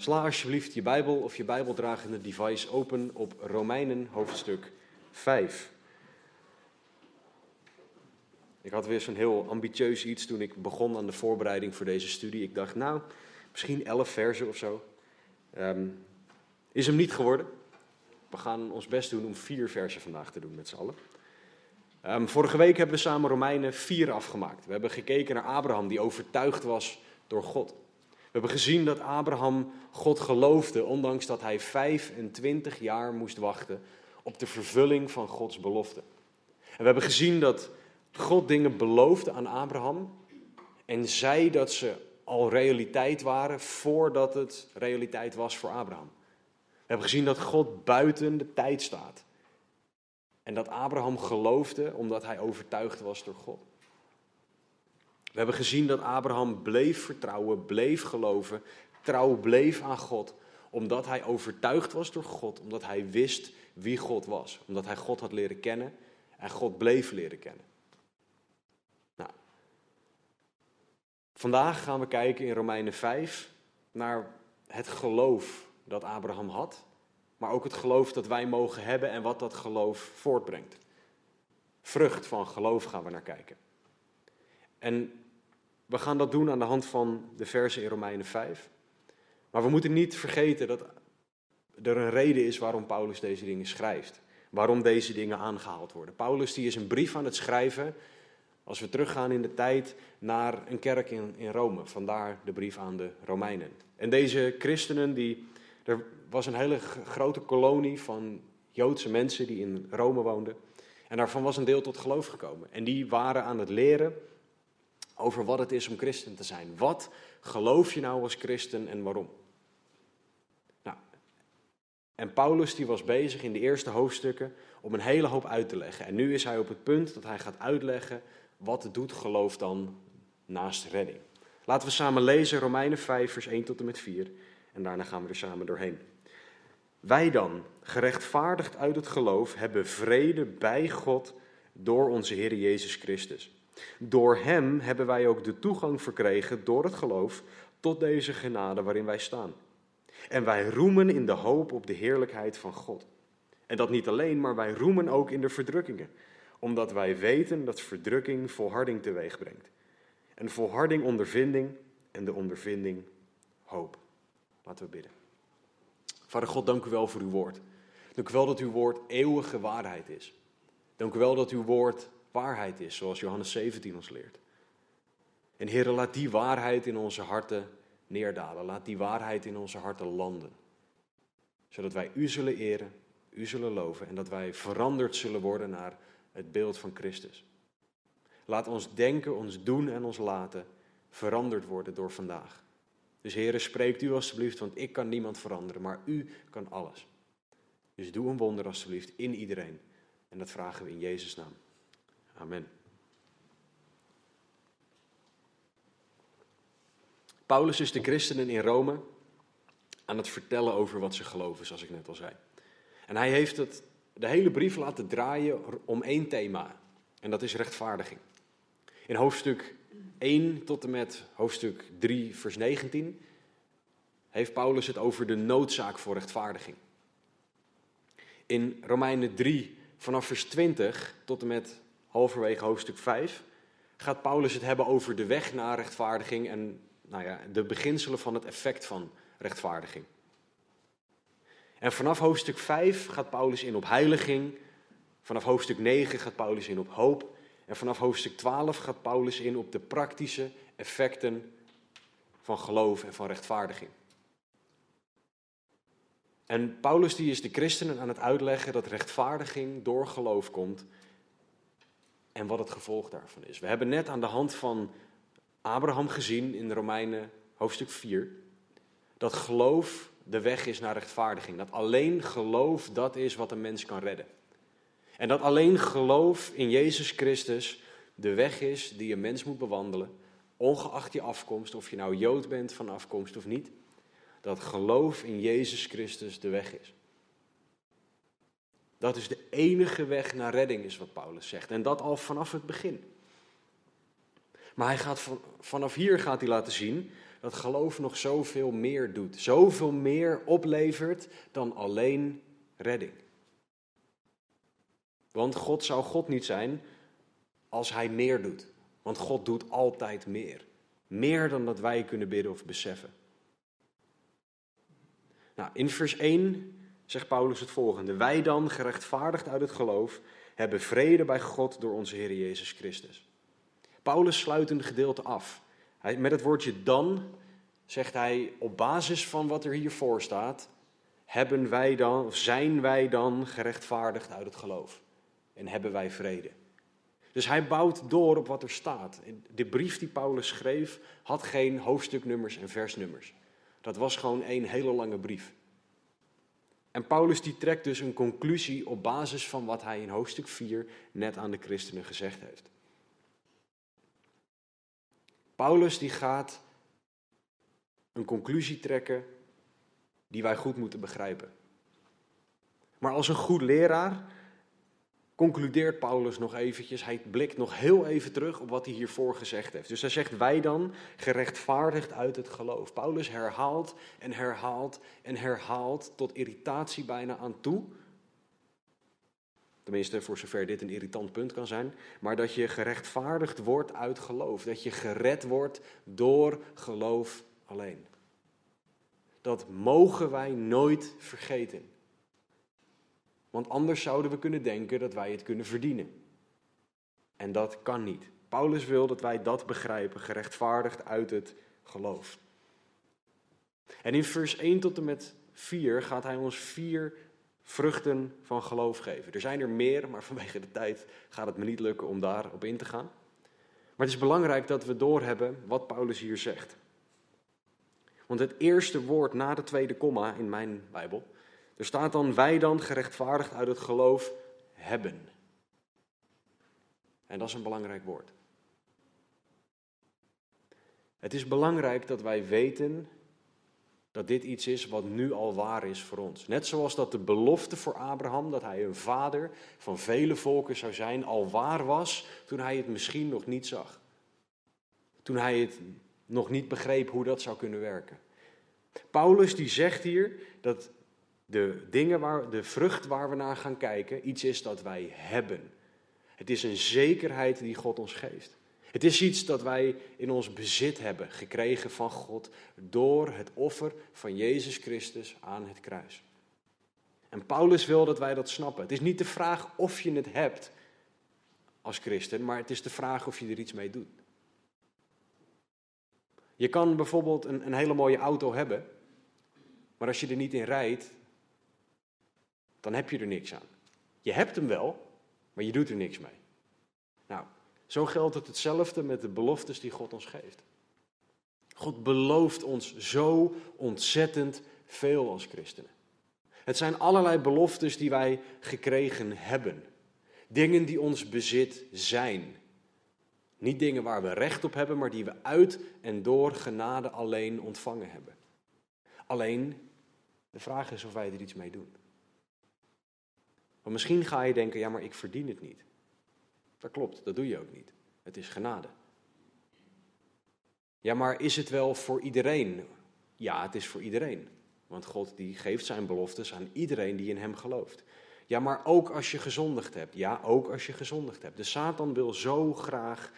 Sla alsjeblieft je Bijbel of je Bijbeldragende device open op Romeinen hoofdstuk 5. Ik had weer zo'n heel ambitieus iets toen ik begon aan de voorbereiding voor deze studie. Ik dacht, nou, misschien elf versen of zo. Ehm, is hem niet geworden. We gaan ons best doen om vier versen vandaag te doen met z'n allen. Ehm, vorige week hebben we samen Romeinen 4 afgemaakt. We hebben gekeken naar Abraham, die overtuigd was door God. We hebben gezien dat Abraham God geloofde, ondanks dat hij 25 jaar moest wachten op de vervulling van Gods belofte. En we hebben gezien dat God dingen beloofde aan Abraham en zei dat ze al realiteit waren voordat het realiteit was voor Abraham. We hebben gezien dat God buiten de tijd staat. En dat Abraham geloofde omdat hij overtuigd was door God. We hebben gezien dat Abraham bleef vertrouwen, bleef geloven, trouw bleef aan God, omdat hij overtuigd was door God, omdat hij wist wie God was, omdat hij God had leren kennen en God bleef leren kennen. Nou, vandaag gaan we kijken in Romeinen 5 naar het geloof dat Abraham had, maar ook het geloof dat wij mogen hebben en wat dat geloof voortbrengt. Vrucht van geloof gaan we naar kijken. En we gaan dat doen aan de hand van de versen in Romeinen 5. Maar we moeten niet vergeten dat er een reden is waarom Paulus deze dingen schrijft. Waarom deze dingen aangehaald worden. Paulus die is een brief aan het schrijven, als we teruggaan in de tijd, naar een kerk in, in Rome. Vandaar de brief aan de Romeinen. En deze christenen, die, er was een hele grote kolonie van Joodse mensen die in Rome woonden. En daarvan was een deel tot geloof gekomen. En die waren aan het leren over wat het is om christen te zijn. Wat geloof je nou als christen en waarom? Nou, en Paulus die was bezig in de eerste hoofdstukken om een hele hoop uit te leggen. En nu is hij op het punt dat hij gaat uitleggen wat doet geloof dan naast redding. Laten we samen lezen Romeinen 5 vers 1 tot en met 4 en daarna gaan we er samen doorheen. Wij dan, gerechtvaardigd uit het geloof, hebben vrede bij God door onze Heer Jezus Christus. Door Hem hebben wij ook de toegang verkregen door het geloof tot deze genade waarin wij staan. En wij roemen in de hoop op de heerlijkheid van God. En dat niet alleen, maar wij roemen ook in de verdrukkingen, omdat wij weten dat verdrukking volharding teweeg brengt. En volharding ondervinding en de ondervinding hoop. Laten we bidden. Vader God, dank u wel voor uw woord. Dank u wel dat uw woord eeuwige waarheid is. Dank u wel dat uw woord waarheid is, zoals Johannes 17 ons leert. En Heer, laat die waarheid in onze harten neerdalen. Laat die waarheid in onze harten landen. Zodat wij U zullen eren, U zullen loven en dat wij veranderd zullen worden naar het beeld van Christus. Laat ons denken, ons doen en ons laten veranderd worden door vandaag. Dus Heer, spreekt U alstublieft, want ik kan niemand veranderen, maar U kan alles. Dus doe een wonder alstublieft in iedereen. En dat vragen we in Jezus' naam. Amen. Paulus is de christenen in Rome aan het vertellen over wat ze geloven, zoals ik net al zei. En hij heeft het, de hele brief laten draaien om één thema, en dat is rechtvaardiging. In hoofdstuk 1 tot en met hoofdstuk 3, vers 19, heeft Paulus het over de noodzaak voor rechtvaardiging. In Romeinen 3, vanaf vers 20 tot en met halverwege hoofdstuk 5, gaat Paulus het hebben over de weg naar rechtvaardiging en nou ja, de beginselen van het effect van rechtvaardiging. En vanaf hoofdstuk 5 gaat Paulus in op heiliging, vanaf hoofdstuk 9 gaat Paulus in op hoop en vanaf hoofdstuk 12 gaat Paulus in op de praktische effecten van geloof en van rechtvaardiging. En Paulus die is de christenen aan het uitleggen dat rechtvaardiging door geloof komt en wat het gevolg daarvan is. We hebben net aan de hand van Abraham gezien in Romeinen hoofdstuk 4 dat geloof de weg is naar rechtvaardiging. Dat alleen geloof dat is wat een mens kan redden. En dat alleen geloof in Jezus Christus de weg is die een mens moet bewandelen, ongeacht je afkomst, of je nou Jood bent van afkomst of niet. Dat geloof in Jezus Christus de weg is. Dat is de enige weg naar redding, is wat Paulus zegt. En dat al vanaf het begin. Maar hij gaat van, vanaf hier gaat hij laten zien dat geloof nog zoveel meer doet. Zoveel meer oplevert dan alleen redding. Want God zou God niet zijn als hij meer doet. Want God doet altijd meer. Meer dan dat wij kunnen bidden of beseffen. Nou, in vers 1 zegt Paulus het volgende. Wij dan, gerechtvaardigd uit het geloof, hebben vrede bij God door onze Heer Jezus Christus. Paulus sluit een gedeelte af. Hij, met het woordje dan zegt hij op basis van wat er hiervoor staat, hebben wij dan, of zijn wij dan gerechtvaardigd uit het geloof en hebben wij vrede. Dus hij bouwt door op wat er staat. De brief die Paulus schreef had geen hoofdstuknummers en versnummers. Dat was gewoon één hele lange brief. En Paulus die trekt dus een conclusie op basis van wat hij in hoofdstuk 4 net aan de christenen gezegd heeft. Paulus die gaat een conclusie trekken die wij goed moeten begrijpen. Maar als een goed leraar concludeert Paulus nog eventjes, hij blikt nog heel even terug op wat hij hiervoor gezegd heeft. Dus hij zegt wij dan gerechtvaardigd uit het geloof. Paulus herhaalt en herhaalt en herhaalt tot irritatie bijna aan toe. Tenminste, voor zover dit een irritant punt kan zijn. Maar dat je gerechtvaardigd wordt uit geloof. Dat je gered wordt door geloof alleen. Dat mogen wij nooit vergeten. Want anders zouden we kunnen denken dat wij het kunnen verdienen. En dat kan niet. Paulus wil dat wij dat begrijpen, gerechtvaardigd uit het geloof. En in vers 1 tot en met 4 gaat hij ons vier vruchten van geloof geven. Er zijn er meer, maar vanwege de tijd gaat het me niet lukken om daarop in te gaan. Maar het is belangrijk dat we doorhebben wat Paulus hier zegt. Want het eerste woord na de tweede komma in mijn Bijbel er staat dan, wij dan gerechtvaardigd uit het geloof hebben. En dat is een belangrijk woord. Het is belangrijk dat wij weten dat dit iets is wat nu al waar is voor ons. Net zoals dat de belofte voor Abraham, dat hij een vader van vele volken zou zijn, al waar was toen hij het misschien nog niet zag. Toen hij het nog niet begreep hoe dat zou kunnen werken. Paulus die zegt hier dat de dingen waar, de vrucht waar we naar gaan kijken, iets is dat wij hebben. Het is een zekerheid die God ons geeft. Het is iets dat wij in ons bezit hebben gekregen van God door het offer van Jezus Christus aan het kruis. En Paulus wil dat wij dat snappen. Het is niet de vraag of je het hebt als christen, maar het is de vraag of je er iets mee doet. Je kan bijvoorbeeld een, een hele mooie auto hebben, maar als je er niet in rijdt, dan heb je er niks aan. Je hebt hem wel, maar je doet er niks mee. Nou, zo geldt het hetzelfde met de beloftes die God ons geeft. God belooft ons zo ontzettend veel als christenen. Het zijn allerlei beloftes die wij gekregen hebben. Dingen die ons bezit zijn. Niet dingen waar we recht op hebben, maar die we uit en door genade alleen ontvangen hebben. Alleen, de vraag is of wij er iets mee doen. Want misschien ga je denken, ja maar ik verdien het niet. Dat klopt, dat doe je ook niet. Het is genade. Ja, maar is het wel voor iedereen? Ja, het is voor iedereen. Want God die geeft zijn beloftes aan iedereen die in hem gelooft. Ja, maar ook als je gezondigd hebt. Ja, ook als je gezondigd hebt. De Satan wil zo graag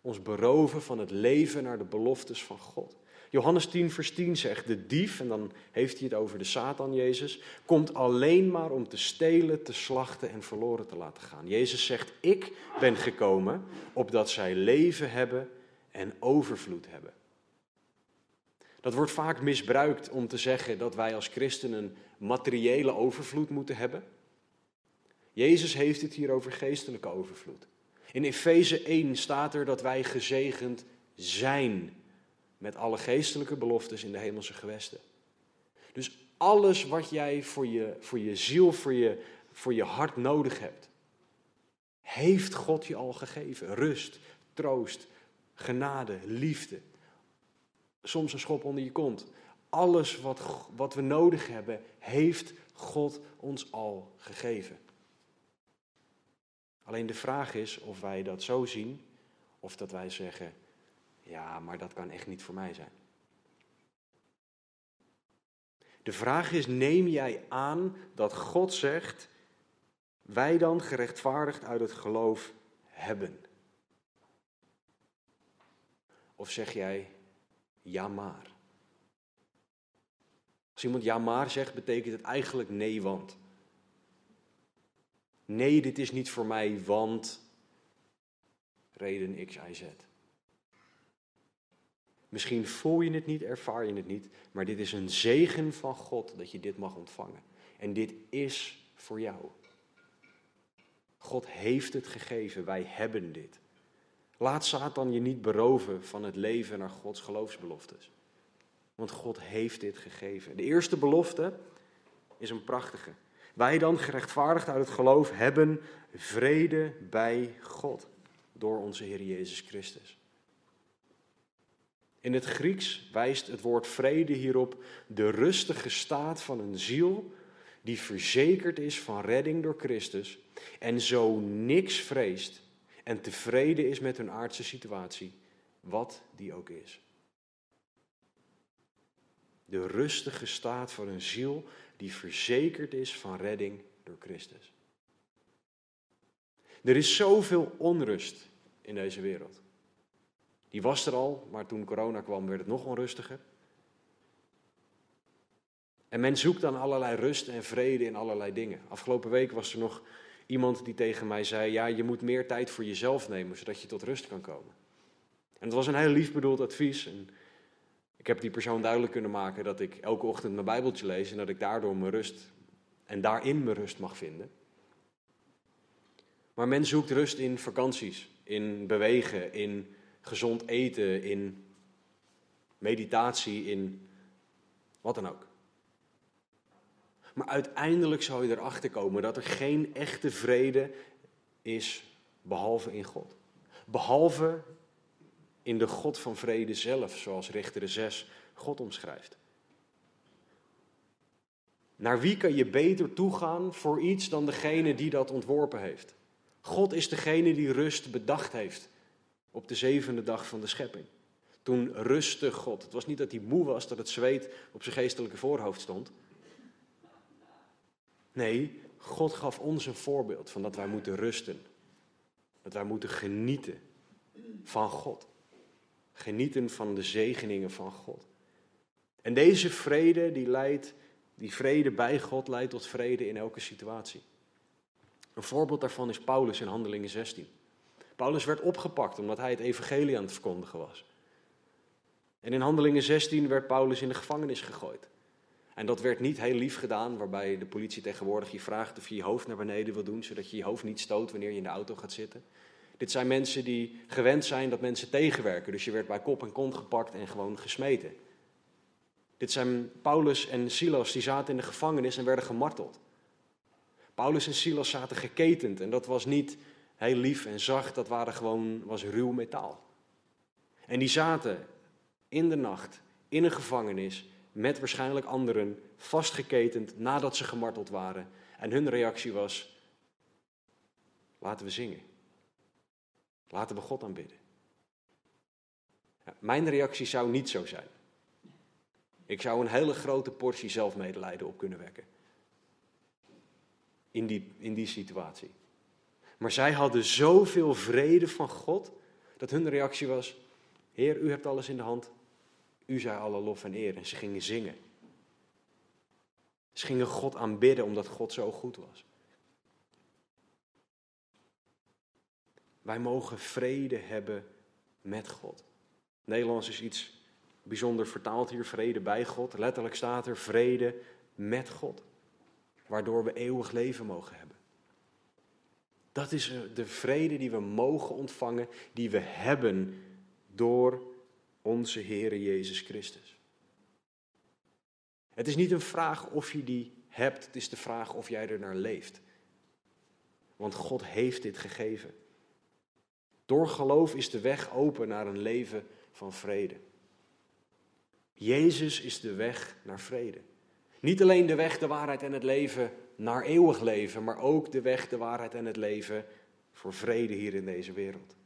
ons beroven van het leven naar de beloftes van God. Johannes 10, vers 10 zegt: De dief, en dan heeft hij het over de Satan, Jezus, komt alleen maar om te stelen, te slachten en verloren te laten gaan. Jezus zegt: Ik ben gekomen opdat zij leven hebben en overvloed hebben. Dat wordt vaak misbruikt om te zeggen dat wij als christenen materiële overvloed moeten hebben. Jezus heeft het hier over geestelijke overvloed. In Efeze 1 staat er dat wij gezegend zijn met alle geestelijke beloftes in de hemelse gewesten. Dus alles wat jij voor je, voor je ziel, voor je, voor je hart nodig hebt, heeft God je al gegeven. Rust, troost, genade, liefde. Soms een schop onder je kont. Alles wat, wat we nodig hebben, heeft God ons al gegeven. Alleen de vraag is of wij dat zo zien, of dat wij zeggen, ja, maar dat kan echt niet voor mij zijn. De vraag is, neem jij aan dat God zegt, wij dan gerechtvaardigd uit het geloof hebben? Of zeg jij, ja maar? Als iemand ja maar zegt, betekent het eigenlijk nee want. Nee, dit is niet voor mij, want reden X, Y, Z. Misschien voel je het niet, ervaar je het niet, maar dit is een zegen van God dat je dit mag ontvangen. En dit is voor jou. God heeft het gegeven, wij hebben dit. Laat Satan je niet beroven van het leven naar Gods geloofsbeloftes. Want God heeft dit gegeven. De eerste belofte is een prachtige. Wij dan, gerechtvaardigd uit het geloof, hebben vrede bij God door onze Heer Jezus Christus. In het Grieks wijst het woord vrede hierop de rustige staat van een ziel die verzekerd is van redding door Christus en zo niks vreest en tevreden is met hun aardse situatie, wat die ook is. De rustige staat van een ziel die verzekerd is van redding door Christus. Er is zoveel onrust in deze wereld. Die was er al, maar toen corona kwam werd het nog onrustiger. En men zoekt dan allerlei rust en vrede in allerlei dingen. Afgelopen week was er nog iemand die tegen mij zei: Ja, je moet meer tijd voor jezelf nemen, zodat je tot rust kan komen. En het was een heel lief bedoeld advies. En ik heb die persoon duidelijk kunnen maken dat ik elke ochtend mijn Bijbeltje lees en dat ik daardoor mijn rust en daarin mijn rust mag vinden. Maar men zoekt rust in vakanties, in bewegen, in gezond eten, in meditatie, in wat dan ook. Maar uiteindelijk zal je erachter komen dat er geen echte vrede is behalve in God. Behalve in de God van vrede zelf, zoals Richter 6 God omschrijft. Naar wie kan je beter toegaan voor iets dan degene die dat ontworpen heeft? God is degene die rust bedacht heeft op de zevende dag van de schepping. Toen rustte God. Het was niet dat hij moe was, dat het zweet op zijn geestelijke voorhoofd stond. Nee, God gaf ons een voorbeeld van dat wij moeten rusten. Dat wij moeten genieten van God. Genieten van de zegeningen van God. En deze vrede, die leidt, die vrede bij God leidt tot vrede in elke situatie. Een voorbeeld daarvan is Paulus in Handelingen 16. Paulus werd opgepakt omdat hij het evangelie aan het verkondigen was. En in Handelingen 16 werd Paulus in de gevangenis gegooid. En dat werd niet heel lief gedaan, waarbij de politie tegenwoordig je vraagt of je je hoofd naar beneden wil doen, zodat je je hoofd niet stoot wanneer je in de auto gaat zitten. Dit zijn mensen die gewend zijn dat mensen tegenwerken, dus je werd bij kop en kont gepakt en gewoon gesmeten. Dit zijn Paulus en Silas, die zaten in de gevangenis en werden gemarteld. Paulus en Silas zaten geketend en dat was niet heel lief en zacht, dat waren gewoon, was ruw metaal. En die zaten in de nacht in een gevangenis met waarschijnlijk anderen vastgeketend nadat ze gemarteld waren. En hun reactie was: laten we zingen. Laten we God aanbidden. Mijn reactie zou niet zo zijn. Ik zou een hele grote portie zelfmedelijden op kunnen wekken. In die, in die situatie. Maar zij hadden zoveel vrede van God, dat hun reactie was: Heer, u hebt alles in de hand, u zij alle lof en eer. En ze gingen zingen. Ze gingen God aanbidden omdat God zo goed was. Wij mogen vrede hebben met God. Nederlands is iets bijzonder vertaald hier, vrede bij God. Letterlijk staat er vrede met God. Waardoor we eeuwig leven mogen hebben. Dat is de vrede die we mogen ontvangen, die we hebben door onze Heere Jezus Christus. Het is niet een vraag of je die hebt, het is de vraag of jij er naar leeft. Want God heeft dit gegeven. Door geloof is de weg open naar een leven van vrede. Jezus is de weg naar vrede. Niet alleen de weg, de waarheid en het leven naar eeuwig leven, maar ook de weg, de waarheid en het leven voor vrede hier in deze wereld.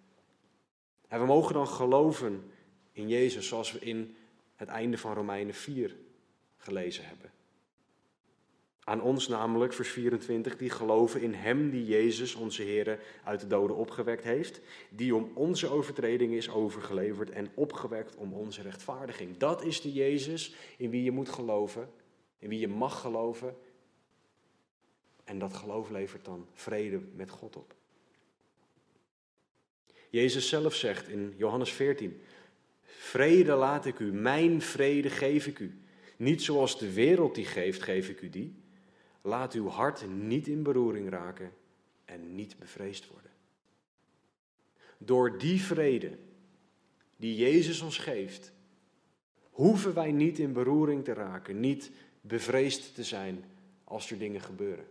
En we mogen dan geloven in Jezus zoals we in het einde van Romeinen 4 gelezen hebben. Aan ons namelijk, vers 24, die geloven in Hem die Jezus, onze Heer, uit de doden opgewekt heeft, die om onze overtredingen is overgeleverd en opgewekt om onze rechtvaardiging. Dat is de Jezus in wie je moet geloven, in wie je mag geloven. En dat geloof levert dan vrede met God op. Jezus zelf zegt in Johannes 14, vrede laat ik u, mijn vrede geef ik u. Niet zoals de wereld die geeft, geef ik u die. Laat uw hart niet in beroering raken en niet bevreesd worden. Door die vrede die Jezus ons geeft, hoeven wij niet in beroering te raken, niet bevreesd te zijn als er dingen gebeuren.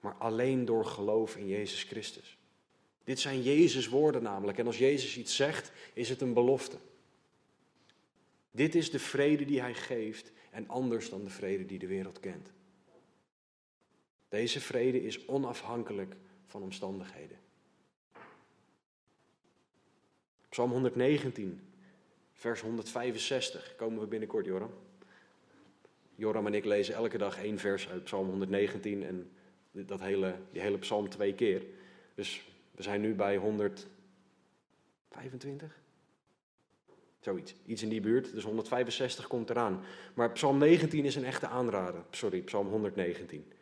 Maar alleen door geloof in Jezus Christus. Dit zijn Jezus' woorden namelijk. En als Jezus iets zegt, is het een belofte. Dit is de vrede die hij geeft en anders dan de vrede die de wereld kent. Deze vrede is onafhankelijk van omstandigheden. Psalm 119, vers 165, komen we binnenkort, Joram. Joram en ik lezen elke dag één vers uit Psalm 119 en dat hele, die hele psalm twee keer. Dus we zijn nu bij 125? Zoiets, iets in die buurt. Dus 165 komt eraan. Maar Psalm 19 is een echte aanrader. Sorry, Psalm 119.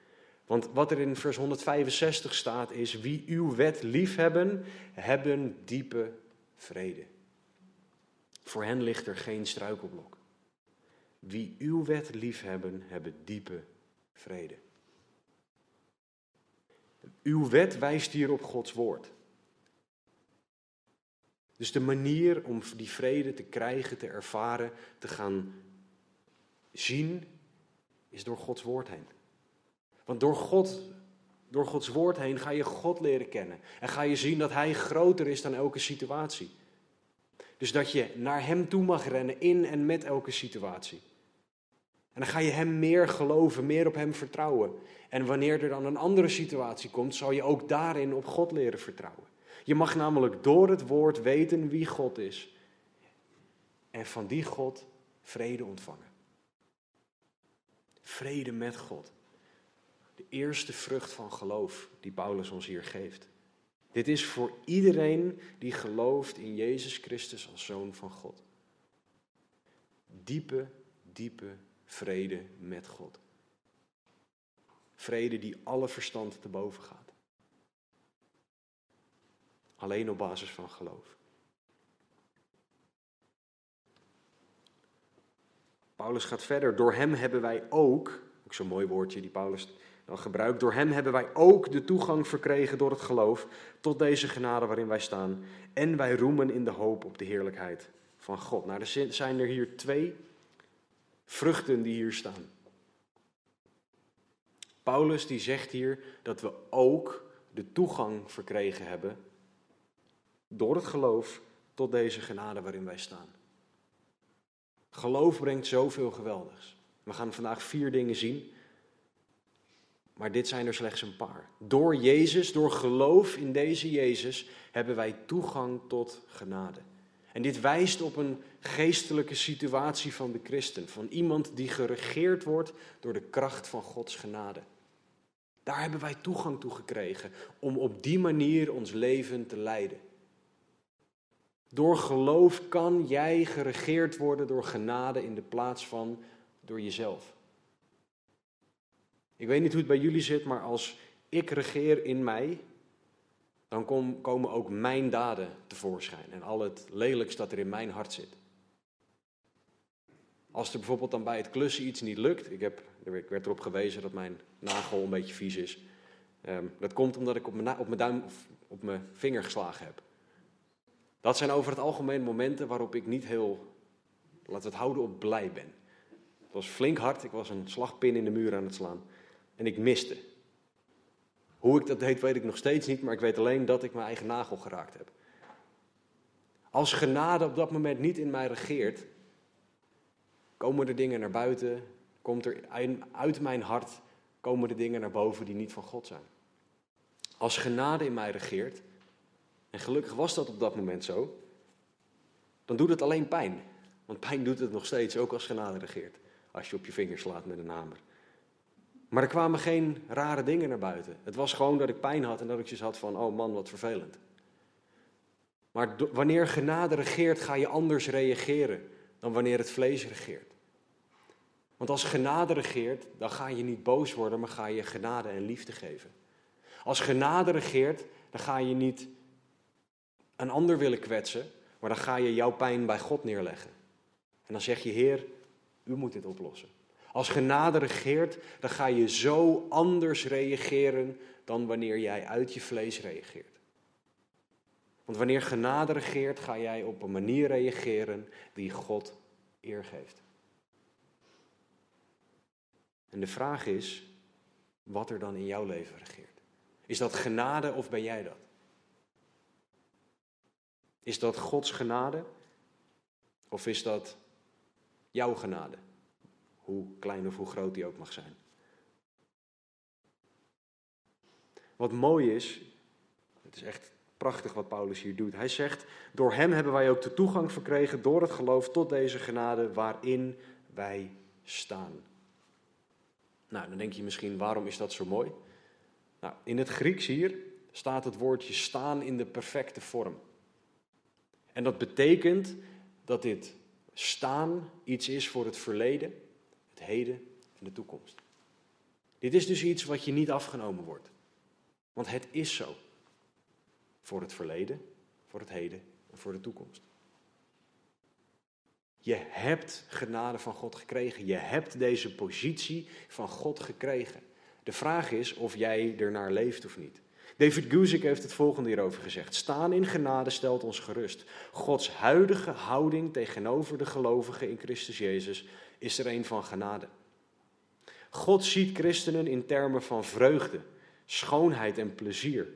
Want wat er in vers 165 staat is: Wie uw wet liefhebben, hebben diepe vrede. Voor hen ligt er geen struikelblok. Wie uw wet liefhebben, hebben diepe vrede. Uw wet wijst hier op Gods woord. Dus de manier om die vrede te krijgen, te ervaren, te gaan zien, is door Gods woord heen. Want door, God, door Gods woord heen ga je God leren kennen. En ga je zien dat Hij groter is dan elke situatie. Dus dat je naar Hem toe mag rennen in en met elke situatie. En dan ga je Hem meer geloven, meer op Hem vertrouwen. En wanneer er dan een andere situatie komt, zal je ook daarin op God leren vertrouwen. Je mag namelijk door het woord weten wie God is. En van die God vrede ontvangen. Vrede met God. De eerste vrucht van geloof die Paulus ons hier geeft. Dit is voor iedereen die gelooft in Jezus Christus als zoon van God. Diepe, diepe vrede met God. Vrede die alle verstand te boven gaat. Alleen op basis van geloof. Paulus gaat verder. Door hem hebben wij ook, ook zo'n mooi woordje die Paulus dan gebruikt, door hem hebben wij ook de toegang verkregen door het geloof tot deze genade waarin wij staan. En wij roemen in de hoop op de heerlijkheid van God. Nou, er zijn er hier twee vruchten die hier staan. Paulus die zegt hier dat we ook de toegang verkregen hebben door het geloof tot deze genade waarin wij staan. Geloof brengt zoveel geweldigs. We gaan vandaag vier dingen zien, maar dit zijn er slechts een paar. Door Jezus, door geloof in deze Jezus, hebben wij toegang tot genade. En dit wijst op een geestelijke situatie van de christen, van iemand die geregeerd wordt door de kracht van Gods genade. Daar hebben wij toegang toe gekregen om op die manier ons leven te leiden. Door geloof kan jij geregeerd worden door genade in de plaats van door jezelf. Ik weet niet hoe het bij jullie zit, maar als ik regeer in mij, dan komen ook mijn daden tevoorschijn en al het lelijks dat er in mijn hart zit. Als er bijvoorbeeld dan bij het klussen iets niet lukt, ik, heb, ik werd erop gewezen dat mijn nagel een beetje vies is. Ehm, dat komt omdat ik op mijn, op mijn duim of op mijn vinger geslagen heb. Dat zijn over het algemeen momenten waarop ik niet heel Laten we het houden op blij ben. Het was flink hard, ik was een slagpin in de muur aan het slaan. En ik miste. Hoe ik dat deed, weet ik nog steeds niet, maar ik weet alleen dat ik mijn eigen nagel geraakt heb. Als genade op dat moment niet in mij regeert, komen er dingen naar buiten, komt er uit mijn hart, komen er dingen naar boven die niet van God zijn. Als genade in mij regeert, en gelukkig was dat op dat moment zo, dan doet het alleen pijn. Want pijn doet het nog steeds, ook als genade regeert. Als je op je vingers slaat met een hamer. Maar er kwamen geen rare dingen naar buiten. Het was gewoon dat ik pijn had en dat ik zoiets had van, oh man, wat vervelend. Maar wanneer genade regeert, ga je anders reageren dan wanneer het vlees regeert. Want als genade regeert, dan ga je niet boos worden, maar ga je genade en liefde geven. Als genade regeert, dan ga je niet een ander willen kwetsen, maar dan ga je jouw pijn bij God neerleggen. En dan zeg je, Heer, u moet dit oplossen. Als genade regeert, dan ga je zo anders reageren dan wanneer jij uit je vlees reageert. Want wanneer genade regeert, ga jij op een manier reageren die God eer geeft. En de vraag is, wat er dan in jouw leven regeert. Is dat genade of ben jij dat? Is dat Gods genade of is dat jouw genade? Hoe klein of hoe groot die ook mag zijn. Wat mooi is, het is echt prachtig wat Paulus hier doet. Hij zegt, door hem hebben wij ook de toegang verkregen door het geloof tot deze genade waarin wij staan. Nou, dan denk je misschien, waarom is dat zo mooi? Nou, in het Grieks hier staat het woordje staan in de perfecte vorm. En dat betekent dat dit staan iets is voor het verleden, het heden en de toekomst. Dit is dus iets wat je niet afgenomen wordt. Want het is zo. Voor het verleden, voor het heden en voor de toekomst. Je hebt genade van God gekregen. Je hebt deze positie van God gekregen. De vraag is of jij ernaar leeft of niet. David Guzik heeft het volgende hierover gezegd. Staan in genade stelt ons gerust. Gods huidige houding tegenover de gelovigen in Christus Jezus is er een van genade. God ziet christenen in termen van vreugde, schoonheid en plezier.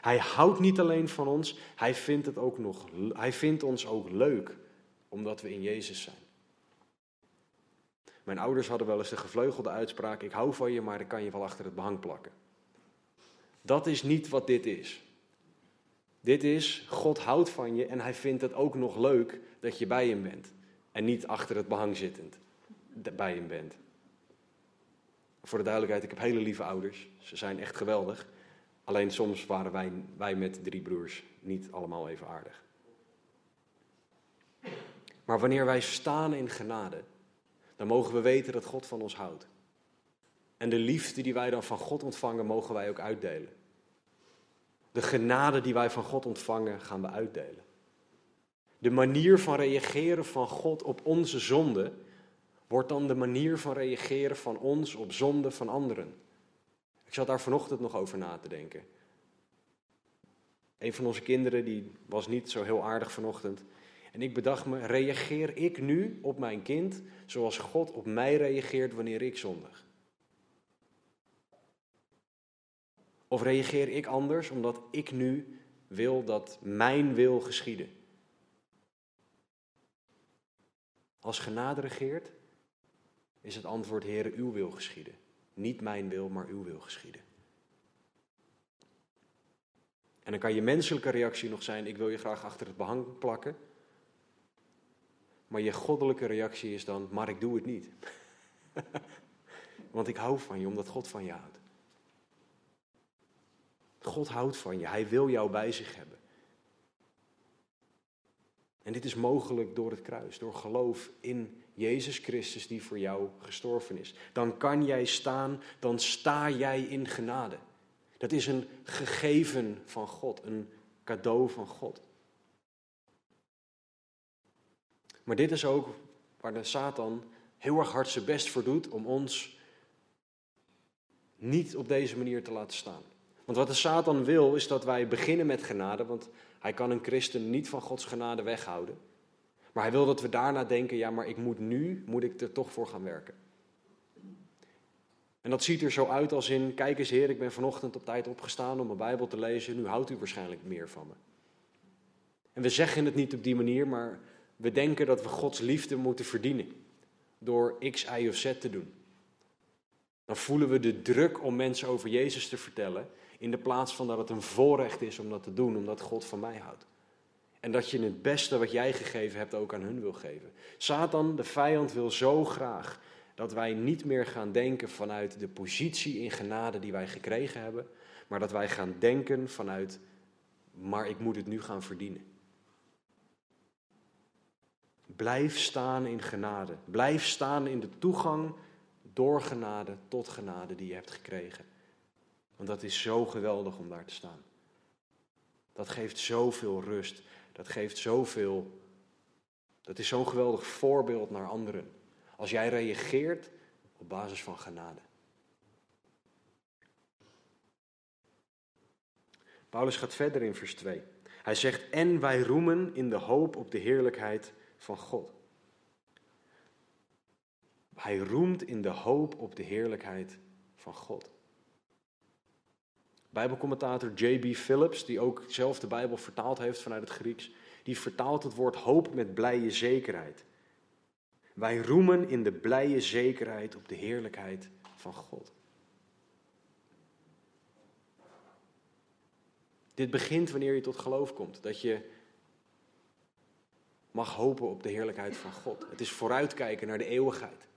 Hij houdt niet alleen van ons, hij vindt, het ook nog, hij vindt ons ook leuk, omdat we in Jezus zijn. Mijn ouders hadden wel eens de gevleugelde uitspraak: Ik hou van je, maar ik kan je wel achter het behang plakken. Dat is niet wat dit is. Dit is, God houdt van je en hij vindt het ook nog leuk dat je bij hem bent. En niet achter het behang zittend bij hem bent. Voor de duidelijkheid, ik heb hele lieve ouders. Ze zijn echt geweldig. Alleen soms waren wij, wij met drie broers niet allemaal even aardig. Maar wanneer wij staan in genade, dan mogen we weten dat God van ons houdt. En de liefde die wij dan van God ontvangen, mogen wij ook uitdelen. De genade die wij van God ontvangen, gaan we uitdelen. De manier van reageren van God op onze zonde wordt dan de manier van reageren van ons op zonde van anderen. Ik zat daar vanochtend nog over na te denken. Een van onze kinderen die was niet zo heel aardig vanochtend. En ik bedacht me, reageer ik nu op mijn kind zoals God op mij reageert wanneer ik zondig? Of reageer ik anders omdat ik nu wil dat mijn wil geschieden? Als genade regeert, is het antwoord, Heere, uw wil geschieden. Niet mijn wil, maar uw wil geschieden. En dan kan je menselijke reactie nog zijn, ik wil je graag achter het behang plakken. Maar je goddelijke reactie is dan, maar ik doe het niet. Want ik hou van je, omdat God van je houdt. God houdt van je, Hij wil jou bij zich hebben. En dit is mogelijk door het kruis, door geloof in Jezus Christus die voor jou gestorven is. Dan kan jij staan, dan sta jij in genade. Dat is een gegeven van God, een cadeau van God. Maar dit is ook waar de Satan heel erg hard zijn best voor doet om ons niet op deze manier te laten staan. Want wat de Satan wil is dat wij beginnen met genade, want hij kan een christen niet van Gods genade weghouden. Maar hij wil dat we daarna denken, ja, maar ik moet nu, moet ik er toch voor gaan werken. En dat ziet er zo uit als in, kijk eens heer, ik ben vanochtend op tijd opgestaan om mijn Bijbel te lezen, nu houdt u waarschijnlijk meer van me. En we zeggen het niet op die manier, maar we denken dat we Gods liefde moeten verdienen door X, Y of Z te doen. Dan voelen we de druk om mensen over Jezus te vertellen, in de plaats van dat het een voorrecht is om dat te doen, omdat God van mij houdt. En dat je het beste wat jij gegeven hebt ook aan hun wil geven. Satan, de vijand, wil zo graag dat wij niet meer gaan denken vanuit de positie in genade die wij gekregen hebben, maar dat wij gaan denken vanuit, maar ik moet het nu gaan verdienen. Blijf staan in genade. Blijf staan in de toegang door genade tot genade die je hebt gekregen. Want dat is zo geweldig om daar te staan. Dat geeft zoveel rust. Dat geeft zoveel. Dat is zo'n geweldig voorbeeld naar anderen. Als jij reageert op basis van genade. Paulus gaat verder in vers 2. Hij zegt: En wij roemen in de hoop op de heerlijkheid van God. Hij roemt in de hoop op de heerlijkheid van God. Bijbelcommentator J.B. Phillips, die ook zelf de Bijbel vertaald heeft vanuit het Grieks, die vertaalt het woord hoop met blije zekerheid. Wij roemen in de blije zekerheid op de heerlijkheid van God. Dit begint wanneer je tot geloof komt. Dat je mag hopen op de heerlijkheid van God. Het is vooruitkijken naar de eeuwigheid.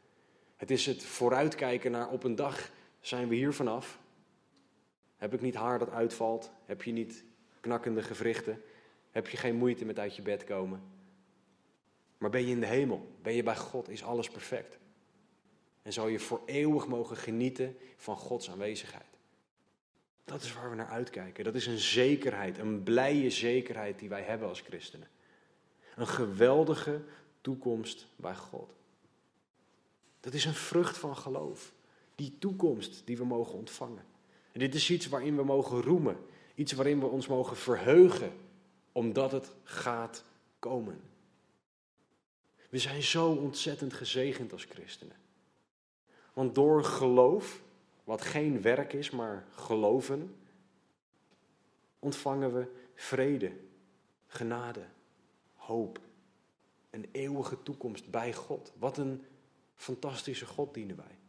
Het is het vooruitkijken naar op een dag zijn we hier vanaf. Heb ik niet haar dat uitvalt? Heb je niet knakkende gewrichten? Heb je geen moeite met uit je bed komen? Maar ben je in de hemel? Ben je bij God? Is alles perfect? En zal je voor eeuwig mogen genieten van Gods aanwezigheid. Dat is waar we naar uitkijken. Dat is een zekerheid, een blije zekerheid die wij hebben als christenen. Een geweldige toekomst bij God. Dat is een vrucht van geloof. Die toekomst die we mogen ontvangen. Dit is iets waarin we mogen roemen. Iets waarin we ons mogen verheugen. Omdat het gaat komen. We zijn zo ontzettend gezegend als christenen. Want door geloof, wat geen werk is, maar geloven, ontvangen we vrede, genade, hoop, een eeuwige toekomst bij God. Wat een fantastische God dienen wij.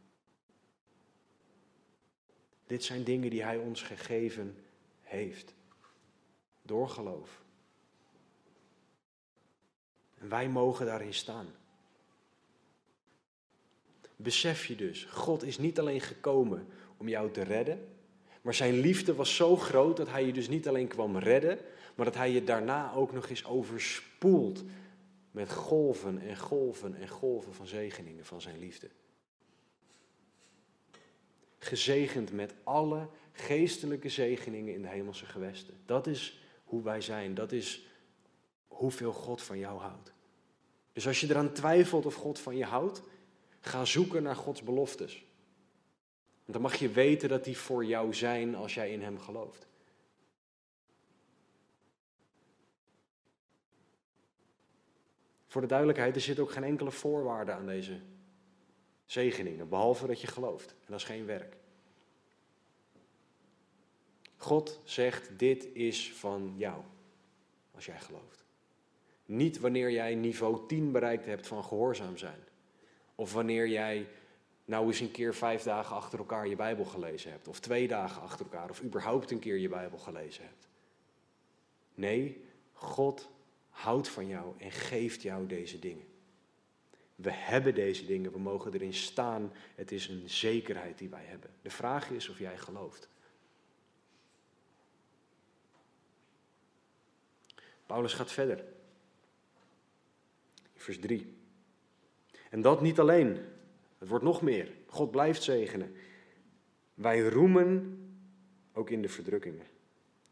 Dit zijn dingen die Hij ons gegeven heeft. Door geloof. En wij mogen daarin staan. Besef je dus, God is niet alleen gekomen om jou te redden, maar zijn liefde was zo groot dat hij je dus niet alleen kwam redden, maar dat hij je daarna ook nog eens overspoelt met golven en golven en golven van zegeningen van zijn liefde. Gezegend met alle geestelijke zegeningen in de hemelse gewesten. Dat is hoe wij zijn. Dat is hoeveel God van jou houdt. Dus als je eraan twijfelt of God van je houdt, ga zoeken naar Gods beloftes. Want dan mag je weten dat die voor jou zijn als jij in Hem gelooft. Voor de duidelijkheid, er zit ook geen enkele voorwaarde aan deze zegeningen, behalve dat je gelooft. En dat is geen werk. God zegt, dit is van jou, als jij gelooft. Niet wanneer jij niveau 10 bereikt hebt van gehoorzaam zijn. Of wanneer jij nou eens een keer vijf dagen achter elkaar je Bijbel gelezen hebt. Of twee dagen achter elkaar. Of überhaupt een keer je Bijbel gelezen hebt. Nee, God houdt van jou en geeft jou deze dingen. We hebben deze dingen, we mogen erin staan. Het is een zekerheid die wij hebben. De vraag is of jij gelooft. Paulus gaat verder. Vers 3. En dat niet alleen. Het wordt nog meer. God blijft zegenen. Wij roemen ook in de verdrukkingen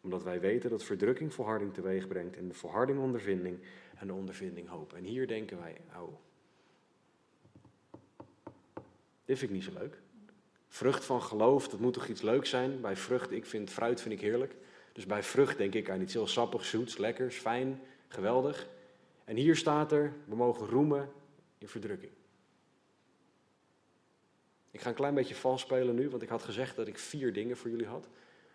omdat wij weten dat verdrukking volharding teweeg brengt en de volharding ondervinding en de ondervinding hoop. En hier denken wij, oh, dit vind ik niet zo leuk. Vrucht van geloof, dat moet toch iets leuks zijn? Bij vrucht, ik vind fruit vind ik heerlijk. Dus bij vrucht denk ik aan iets heel sappigs, zoets, lekkers, fijn, geweldig. En hier staat er, we mogen roemen in verdrukking. Ik ga een klein beetje vals spelen nu, want ik had gezegd dat ik vier dingen voor jullie had.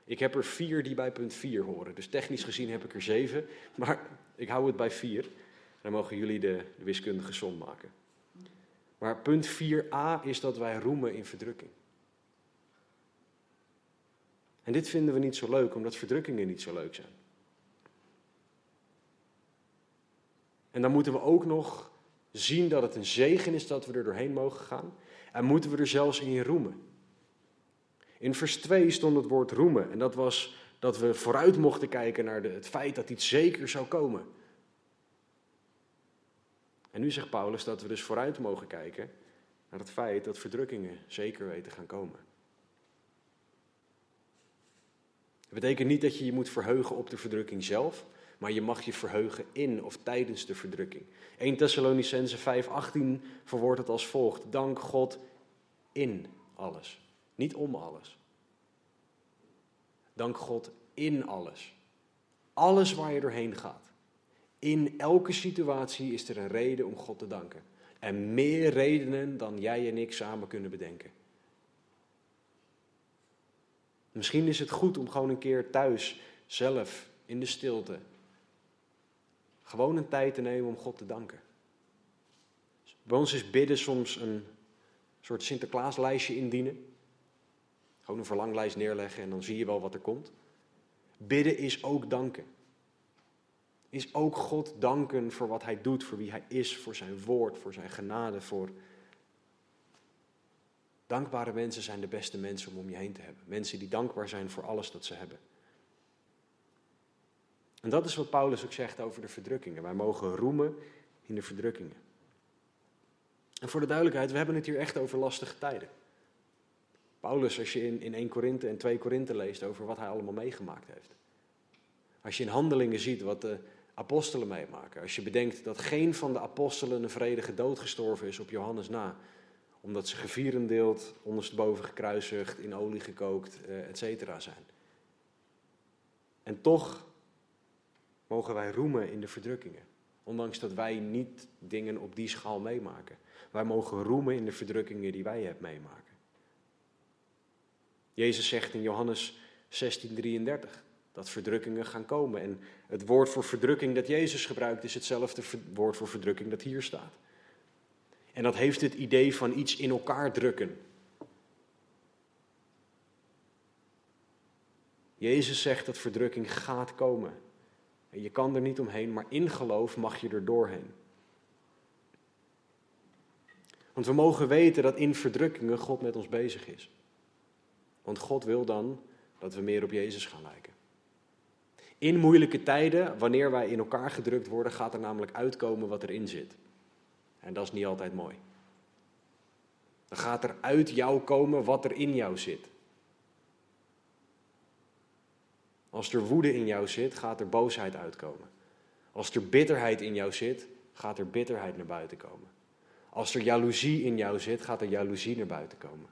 Ik heb er vier die bij punt 4 horen. Dus technisch gezien heb ik er zeven, maar ik hou het bij vier. Dan mogen jullie de, de wiskundige som maken. Maar punt 4a is dat wij roemen in verdrukking. En dit vinden we niet zo leuk, omdat verdrukkingen niet zo leuk zijn. En dan moeten we ook nog zien dat het een zegen is dat we er doorheen mogen gaan. En moeten we er zelfs in roemen. In vers 2 stond het woord roemen. En dat was dat we vooruit mochten kijken naar de, het feit dat iets zeker zou komen. En nu zegt Paulus dat we dus vooruit mogen kijken naar het feit dat verdrukkingen zeker weten gaan komen. Het betekent niet dat je je moet verheugen op de verdrukking zelf, maar je mag je verheugen in of tijdens de verdrukking. 1 Thessalonicense 5:18 verwoordt het als volgt: Dank God in alles, niet om alles. Dank God in alles. Alles waar je doorheen gaat. In elke situatie is er een reden om God te danken. En meer redenen dan jij en ik samen kunnen bedenken. Misschien is het goed om gewoon een keer thuis, zelf, in de stilte, gewoon een tijd te nemen om God te danken. Bij ons is bidden soms een soort Sinterklaaslijstje indienen. Gewoon een verlanglijst neerleggen en dan zie je wel wat er komt. Bidden is ook danken. Is ook God danken voor wat Hij doet, voor wie Hij is, voor Zijn woord, voor Zijn genade, voor. Dankbare mensen zijn de beste mensen om om je heen te hebben. Mensen die dankbaar zijn voor alles dat ze hebben. En dat is wat Paulus ook zegt over de verdrukkingen. Wij mogen roemen in de verdrukkingen. En voor de duidelijkheid, we hebben het hier echt over lastige tijden. Paulus, als je in, in 1 Korinthe en 2 Korinthe leest over wat hij allemaal meegemaakt heeft. Als je in handelingen ziet wat de apostelen meemaken. Als je bedenkt dat geen van de apostelen een vredige dood gestorven is op Johannes na. Omdat ze gevierendeeld, ondersteboven gekruisigd, in olie gekookt, eh, et cetera zijn. En toch mogen wij roemen in de verdrukkingen. Ondanks dat wij niet dingen op die schaal meemaken. Wij mogen roemen in de verdrukkingen die wij hebben meemaken. Jezus zegt in Johannes 16:33 dat verdrukkingen gaan komen. En het woord voor verdrukking dat Jezus gebruikt is hetzelfde woord voor verdrukking dat hier staat. En dat heeft het idee van iets in elkaar drukken. Jezus zegt dat verdrukking gaat komen. En je kan er niet omheen, maar in geloof mag je er doorheen. Want we mogen weten dat in verdrukkingen God met ons bezig is. Want God wil dan dat we meer op Jezus gaan lijken. In moeilijke tijden, wanneer wij in elkaar gedrukt worden, gaat er namelijk uitkomen wat erin zit. En dat is niet altijd mooi. Dan gaat er uit jou komen wat er in jou zit. Als er woede in jou zit, gaat er boosheid uitkomen. Als er bitterheid in jou zit, gaat er bitterheid naar buiten komen. Als er jaloezie in jou zit, gaat er jaloezie naar buiten komen.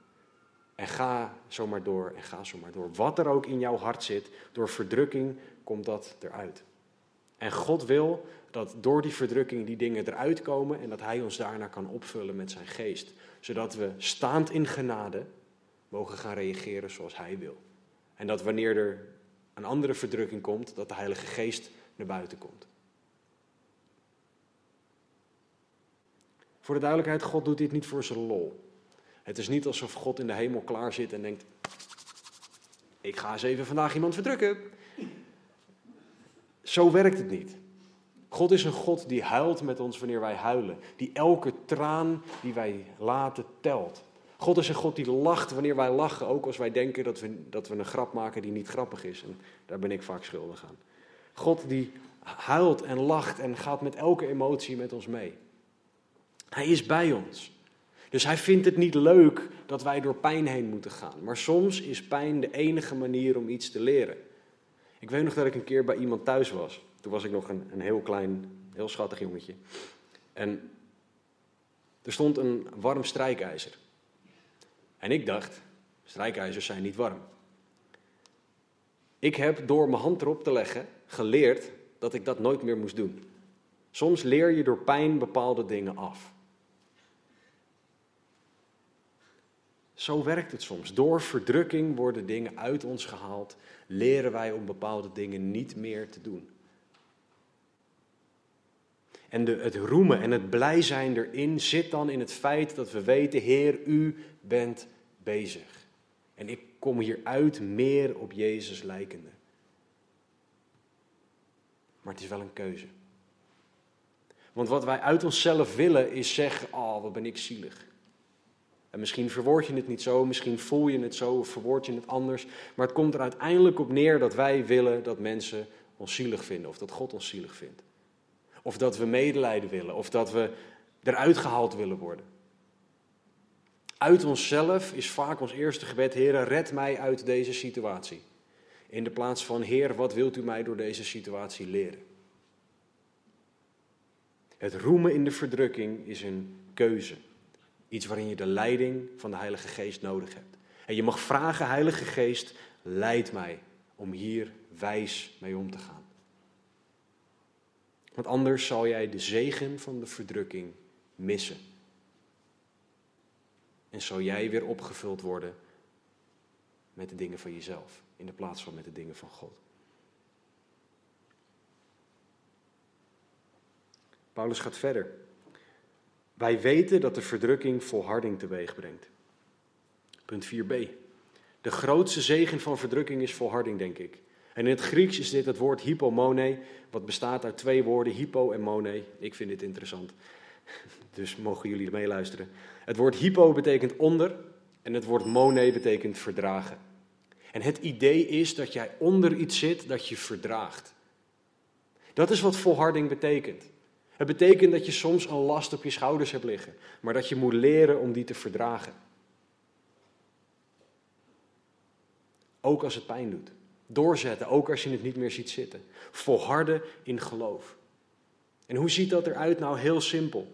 En ga zomaar door en ga zomaar door. Wat er ook in jouw hart zit, door verdrukking komt dat eruit. En God wil dat door die verdrukking die dingen eruit komen en dat Hij ons daarna kan opvullen met zijn geest. Zodat we staand in genade mogen gaan reageren zoals Hij wil. En dat wanneer er een andere verdrukking komt, dat de Heilige Geest naar buiten komt. Voor de duidelijkheid, God doet dit niet voor zijn lol. Het is niet alsof God in de hemel klaar zit en denkt: Ik ga eens even vandaag iemand verdrukken. Zo werkt het niet. God is een God die huilt met ons wanneer wij huilen. Die elke traan die wij laten telt. God is een God die lacht wanneer wij lachen, ook als wij denken dat we, dat we een grap maken die niet grappig is. En daar ben ik vaak schuldig aan. God die huilt en lacht en gaat met elke emotie met ons mee. Hij is bij ons. Dus hij vindt het niet leuk dat wij door pijn heen moeten gaan. Maar soms is pijn de enige manier om iets te leren. Ik weet nog dat ik een keer bij iemand thuis was. Toen was ik nog een, een heel klein, heel schattig jongetje. En er stond een warm strijkijzer. En ik dacht, strijkijzers zijn niet warm. Ik heb door mijn hand erop te leggen geleerd dat ik dat nooit meer moest doen. Soms leer je door pijn bepaalde dingen af. Zo werkt het soms. Door verdrukking worden dingen uit ons gehaald, leren wij om bepaalde dingen niet meer te doen. En de, het roemen en het blij zijn erin zit dan in het feit dat we weten, Heer, u bent bezig. En ik kom hieruit meer op Jezus lijkende. Maar het is wel een keuze. Want wat wij uit onszelf willen is zeggen, oh wat ben ik zielig. En misschien verwoord je het niet zo, misschien voel je het zo of verwoord je het anders. Maar het komt er uiteindelijk op neer dat wij willen dat mensen ons zielig vinden of dat God ons zielig vindt. Of dat we medelijden willen of dat we eruit gehaald willen worden. Uit onszelf is vaak ons eerste gebed, Heer, red mij uit deze situatie. In de plaats van, Heer, wat wilt u mij door deze situatie leren? Het roemen in de verdrukking is een keuze. Iets waarin je de leiding van de Heilige Geest nodig hebt. En je mag vragen, Heilige Geest, leid mij om hier wijs mee om te gaan. Want anders zal jij de zegen van de verdrukking missen. En zal jij weer opgevuld worden met de dingen van jezelf, in de plaats van met de dingen van God. Paulus gaat verder. Wij weten dat de verdrukking volharding teweeg brengt. Punt 4b. De grootste zegen van verdrukking is volharding, denk ik. En in het Grieks is dit het woord hypomone, wat bestaat uit twee woorden, hypo en mone. Ik vind dit interessant, dus mogen jullie meeluisteren. Het woord hypo betekent onder en het woord mone betekent verdragen. En het idee is dat jij onder iets zit dat je verdraagt. Dat is wat volharding betekent. Het betekent dat je soms een last op je schouders hebt liggen, maar dat je moet leren om die te verdragen. Ook als het pijn doet. Doorzetten, ook als je het niet meer ziet zitten. Volharden in geloof. En hoe ziet dat eruit? Nou, heel simpel.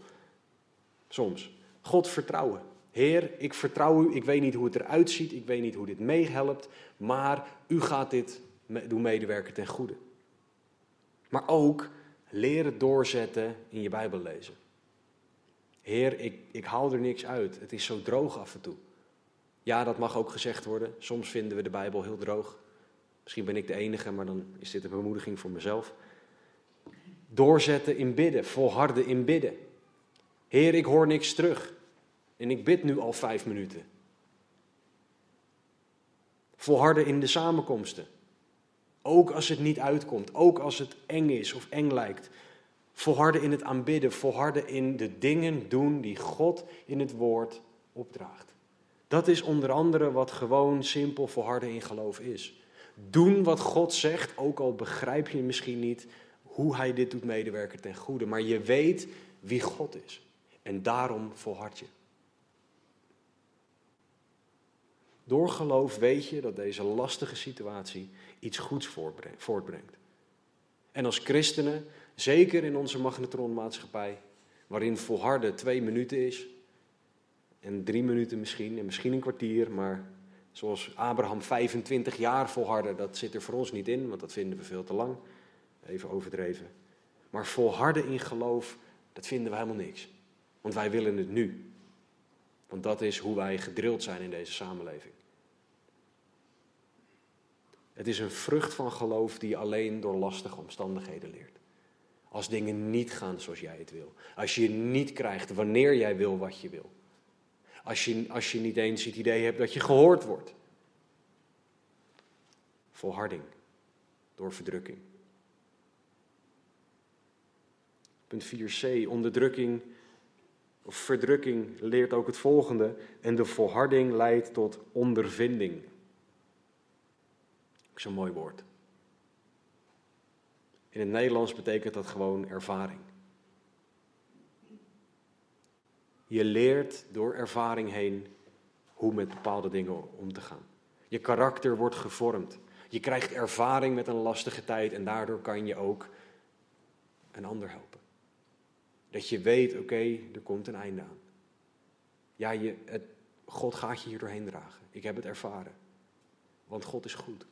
Soms. God vertrouwen. Heer, ik vertrouw u. Ik weet niet hoe het eruit ziet. Ik weet niet hoe dit meehelpt. Maar u gaat dit doen medewerken ten goede. Maar ook leren doorzetten in je Bijbel lezen. Heer, ik, ik haal er niks uit. Het is zo droog af en toe. Ja, dat mag ook gezegd worden. Soms vinden we de Bijbel heel droog. Misschien ben ik de enige, maar dan is dit een bemoediging voor mezelf. Doorzetten in bidden, volharden in bidden. Heer, ik hoor niks terug. En ik bid nu al vijf minuten. Volharden in de samenkomsten. Ook als het niet uitkomt, ook als het eng is of eng lijkt. Volharden in het aanbidden, volharden in de dingen doen die God in het woord opdraagt. Dat is onder andere wat gewoon simpel volharden in geloof is. Doen wat God zegt, ook al begrijp je misschien niet hoe hij dit doet medewerken ten goede, maar je weet wie God is. En daarom volhard je. Door geloof weet je dat deze lastige situatie iets goeds voortbrengt. En als christenen, zeker in onze magnetronmaatschappij, waarin volharden twee minuten is, en drie minuten misschien, en misschien een kwartier, maar zoals Abraham 25 jaar volharden, dat zit er voor ons niet in, want dat vinden we veel te lang. Even overdreven. Maar volharden in geloof, dat vinden we helemaal niks. Want wij willen het nu. Want dat is hoe wij gedrild zijn in deze samenleving. Het is een vrucht van geloof die je alleen door lastige omstandigheden leert. Als dingen niet gaan zoals jij het wil. Als je niet krijgt wanneer jij wil wat je wil. Als je, als je niet eens het idee hebt dat je gehoord wordt. Volharding door verdrukking. Punt 4c. Onderdrukking of verdrukking leert ook het volgende. En de volharding leidt tot ondervinding zo'n mooi woord. In het Nederlands betekent dat gewoon ervaring. Je leert door ervaring heen hoe met bepaalde dingen om te gaan. Je karakter wordt gevormd. Je krijgt ervaring met een lastige tijd en daardoor kan je ook een ander helpen. Dat je weet, oké, er komt een einde aan. Ja, je, het, God gaat je hier doorheen dragen. Ik heb het ervaren. Want God is goed.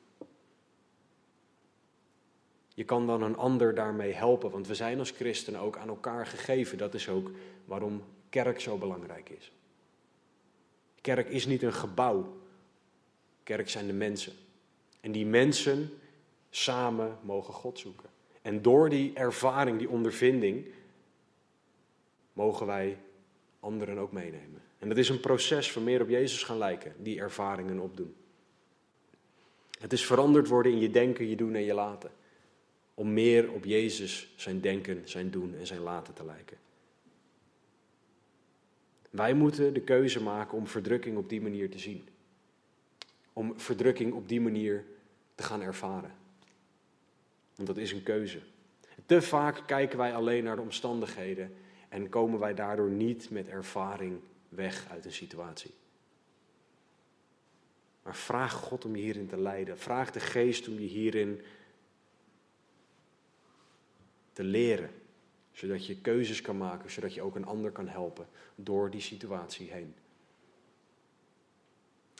Je kan dan een ander daarmee helpen, want we zijn als christenen ook aan elkaar gegeven. Dat is ook waarom kerk zo belangrijk is. Kerk is niet een gebouw. Kerk zijn de mensen. En die mensen samen mogen God zoeken. En door die ervaring, die ondervinding, mogen wij anderen ook meenemen. En dat is een proces van meer op Jezus gaan lijken, die ervaringen opdoen. Het is veranderd worden in je denken, je doen en je laten. Om meer op Jezus, zijn denken, zijn doen en zijn laten te lijken. Wij moeten de keuze maken om verdrukking op die manier te zien. Om verdrukking op die manier te gaan ervaren. Want dat is een keuze. Te vaak kijken wij alleen naar de omstandigheden en komen wij daardoor niet met ervaring weg uit een situatie. Maar vraag God om je hierin te leiden. Vraag de geest om je hierin te leren. Zodat je keuzes kan maken, zodat je ook een ander kan helpen door die situatie heen.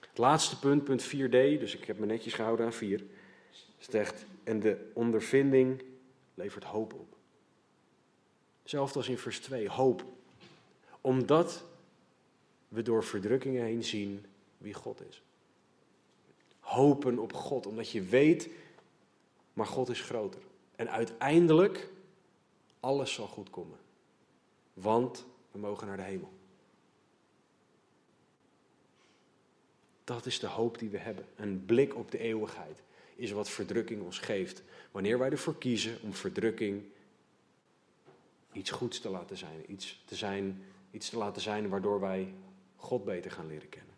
Het laatste punt, punt 4d, dus ik heb me netjes gehouden aan 4. Zegt, en de ondervinding levert hoop op. Zelfs als in vers 2, hoop. Omdat we door verdrukkingen heen zien wie God is. Hopen op God, omdat je weet, maar God is groter. En uiteindelijk, alles zal goed komen. Want we mogen naar de hemel. Dat is de hoop die we hebben. Een blik op de eeuwigheid is wat verdrukking ons geeft. Wanneer wij ervoor kiezen om verdrukking iets goeds te laten zijn. Iets te, zijn, iets te laten zijn waardoor wij God beter gaan leren kennen.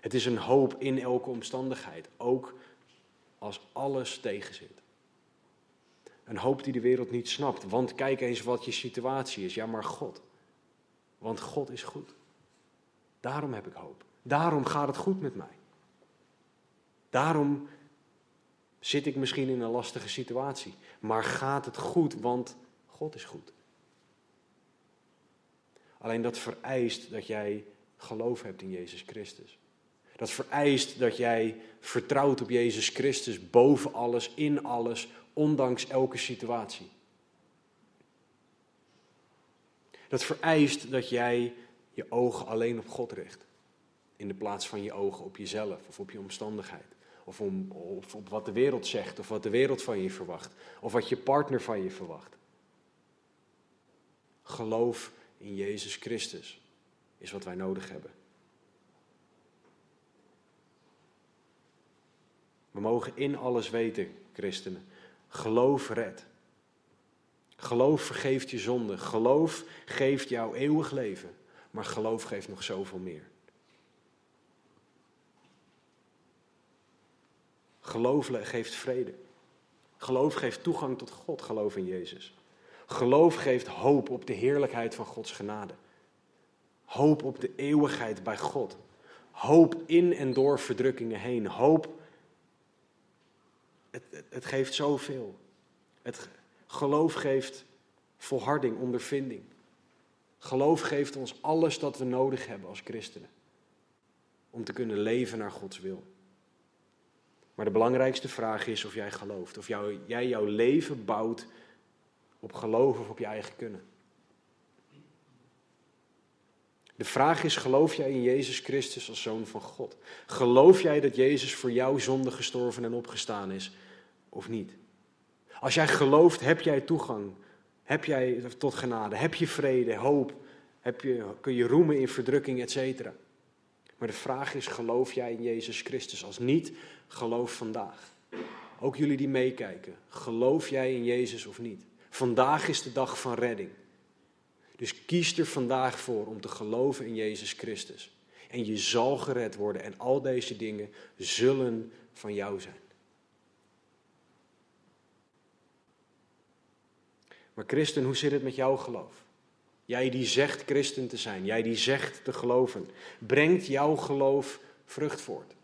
Het is een hoop in elke omstandigheid, ook als alles tegenzit. Een hoop die de wereld niet snapt, want kijk eens wat je situatie is. Ja, maar God. Want God is goed. Daarom heb ik hoop. Daarom gaat het goed met mij. Daarom zit ik misschien in een lastige situatie. Maar gaat het goed, want God is goed. Alleen dat vereist dat jij geloof hebt in Jezus Christus. Dat vereist dat jij vertrouwt op Jezus Christus boven alles, in alles, ondanks elke situatie. Dat vereist dat jij je ogen alleen op God richt. In de plaats van je ogen op jezelf of op je omstandigheid. Of, of op wat de wereld zegt, of wat de wereld van je verwacht. Of wat je partner van je verwacht. Geloof in Jezus Christus is wat wij nodig hebben. We mogen in alles weten, christenen. Geloof red. Geloof vergeeft je zonde. Geloof geeft jou eeuwig leven. Maar geloof geeft nog zoveel meer. Geloof geeft vrede. Geloof geeft toegang tot God, geloof in Jezus. Geloof geeft hoop op de heerlijkheid van Gods genade. Hoop op de eeuwigheid bij God. Hoop in en door verdrukkingen heen. Hoop, het, het, geeft zoveel. Het geloof geeft volharding, ondervinding. Geloof geeft ons alles dat we nodig hebben als christenen. Om te kunnen leven naar Gods wil. Maar de belangrijkste vraag is of jij gelooft. Of jij jouw leven bouwt op geloof of op je eigen kunnen. De vraag is, geloof jij in Jezus Christus als Zoon van God? Geloof jij dat Jezus voor jouw zonde gestorven en opgestaan is, of niet? Als jij gelooft, heb jij toegang, heb jij tot genade, heb je vrede, hoop, heb je, kun je roemen in verdrukking, etc. Maar de vraag is, geloof jij in Jezus Christus? Als niet, geloof vandaag. Ook jullie die meekijken, geloof jij in Jezus of niet? Vandaag is de dag van redding. Dus kies er vandaag voor om te geloven in Jezus Christus. En je zal gered worden en al deze dingen zullen van jou zijn. Maar christen, hoe zit het met jouw geloof? Jij die zegt christen te zijn, jij die zegt te geloven, brengt jouw geloof vrucht voort?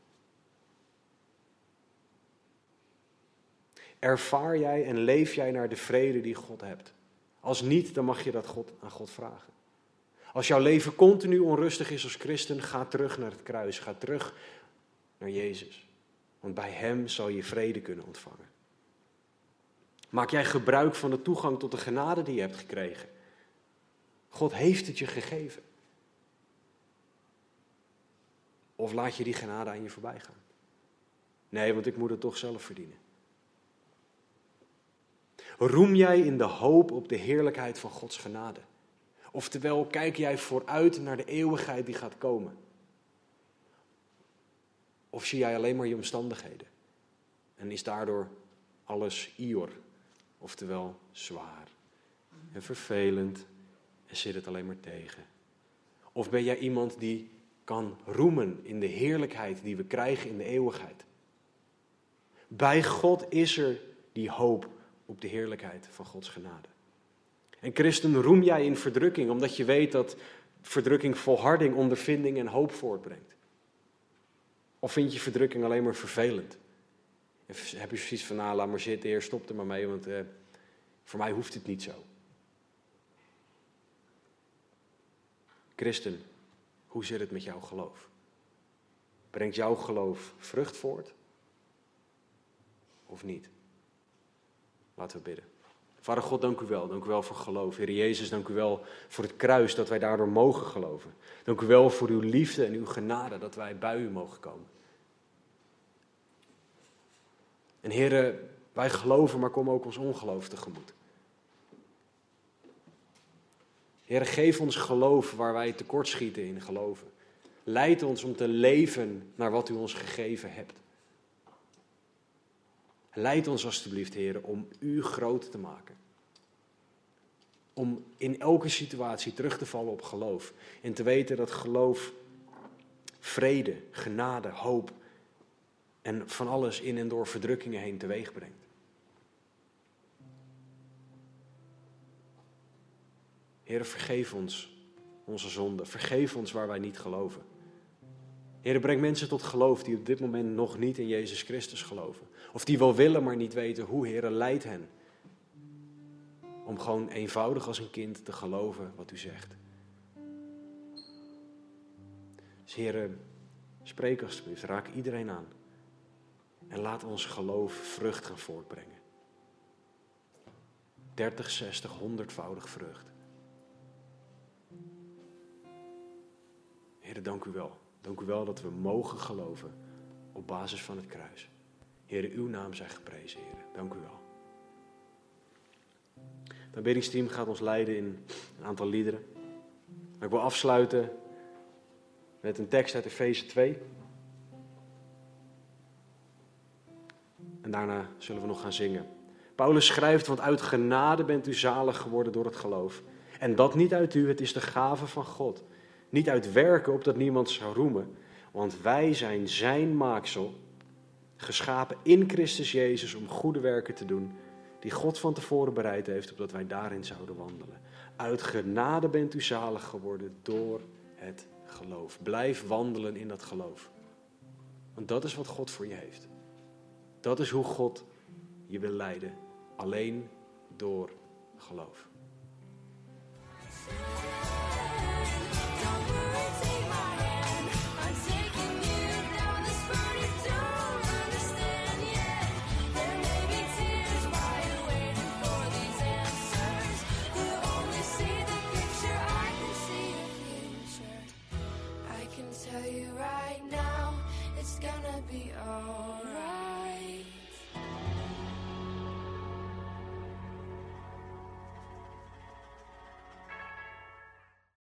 Ervaar jij en leef jij naar de vrede die God hebt? Als niet, dan mag je dat God, aan God vragen. Als jouw leven continu onrustig is als christen, ga terug naar het kruis. Ga terug naar Jezus. Want bij Hem zal je vrede kunnen ontvangen. Maak jij gebruik van de toegang tot de genade die je hebt gekregen? God heeft het je gegeven. Of laat je die genade aan je voorbij gaan? Nee, want ik moet het toch zelf verdienen. Roem jij in de hoop op de heerlijkheid van Gods genade? Oftewel, kijk jij vooruit naar de eeuwigheid die gaat komen? Of zie jij alleen maar je omstandigheden? En is daardoor alles ior, oftewel zwaar en vervelend en zit het alleen maar tegen? Of ben jij iemand die kan roemen in de heerlijkheid die we krijgen in de eeuwigheid? Bij God is er die hoop op de heerlijkheid van Gods genade. En christen, roem jij in verdrukking, omdat je weet dat verdrukking volharding, ondervinding en hoop voortbrengt? Of vind je verdrukking alleen maar vervelend? Heb je zoiets van, nou laat maar zitten, heer, stop er maar mee, want eh, voor mij hoeft het niet zo. Christen, hoe zit het met jouw geloof? Brengt jouw geloof vrucht voort? Of niet? Laten we bidden. Vader God, dank u wel. Dank u wel voor geloof. Heer Jezus, dank u wel voor het kruis dat wij daardoor mogen geloven. Dank u wel voor uw liefde en uw genade dat wij bij u mogen komen. En heren, wij geloven, maar kom ook ons ongeloof tegemoet. Heer, geef ons geloof waar wij tekortschieten in geloven. Leid ons om te leven naar wat u ons gegeven hebt. Leid ons alstublieft, Heer, om u groot te maken. Om in elke situatie terug te vallen op geloof. En te weten dat geloof vrede, genade, hoop en van alles in en door verdrukkingen heen teweeg brengt. Heer, vergeef ons onze zonden. Vergeef ons waar wij niet geloven. Heer, breng mensen tot geloof die op dit moment nog niet in Jezus Christus geloven. Of die wel willen, maar niet weten hoe. Heer, leid hen. Om gewoon eenvoudig als een kind te geloven wat u zegt. Dus Heer, spreek alsjeblieft. Raak iedereen aan. En laat ons geloof vrucht gaan voortbrengen. 30, 60, 100voudig vrucht. Heer, dank u wel. Dank u wel dat we mogen geloven op basis van het kruis. Heer, uw naam zij geprezen, Heer. Dank u wel. Het aanbiddingsteam gaat ons leiden in een aantal liederen. Maar ik wil afsluiten met een tekst uit Efeze 2. En daarna zullen we nog gaan zingen. Paulus schrijft, want uit genade bent u zalig geworden door het geloof. En dat niet uit u, het is de gave van God. Niet uit werken, opdat niemand zou roemen. Want wij zijn zijn maaksel, geschapen in Christus Jezus om goede werken te doen, die God van tevoren bereid heeft, opdat wij daarin zouden wandelen. Uit genade bent u zalig geworden door het geloof. Blijf wandelen in dat geloof. Want dat is wat God voor je heeft. Dat is hoe God je wil leiden. Alleen door geloof.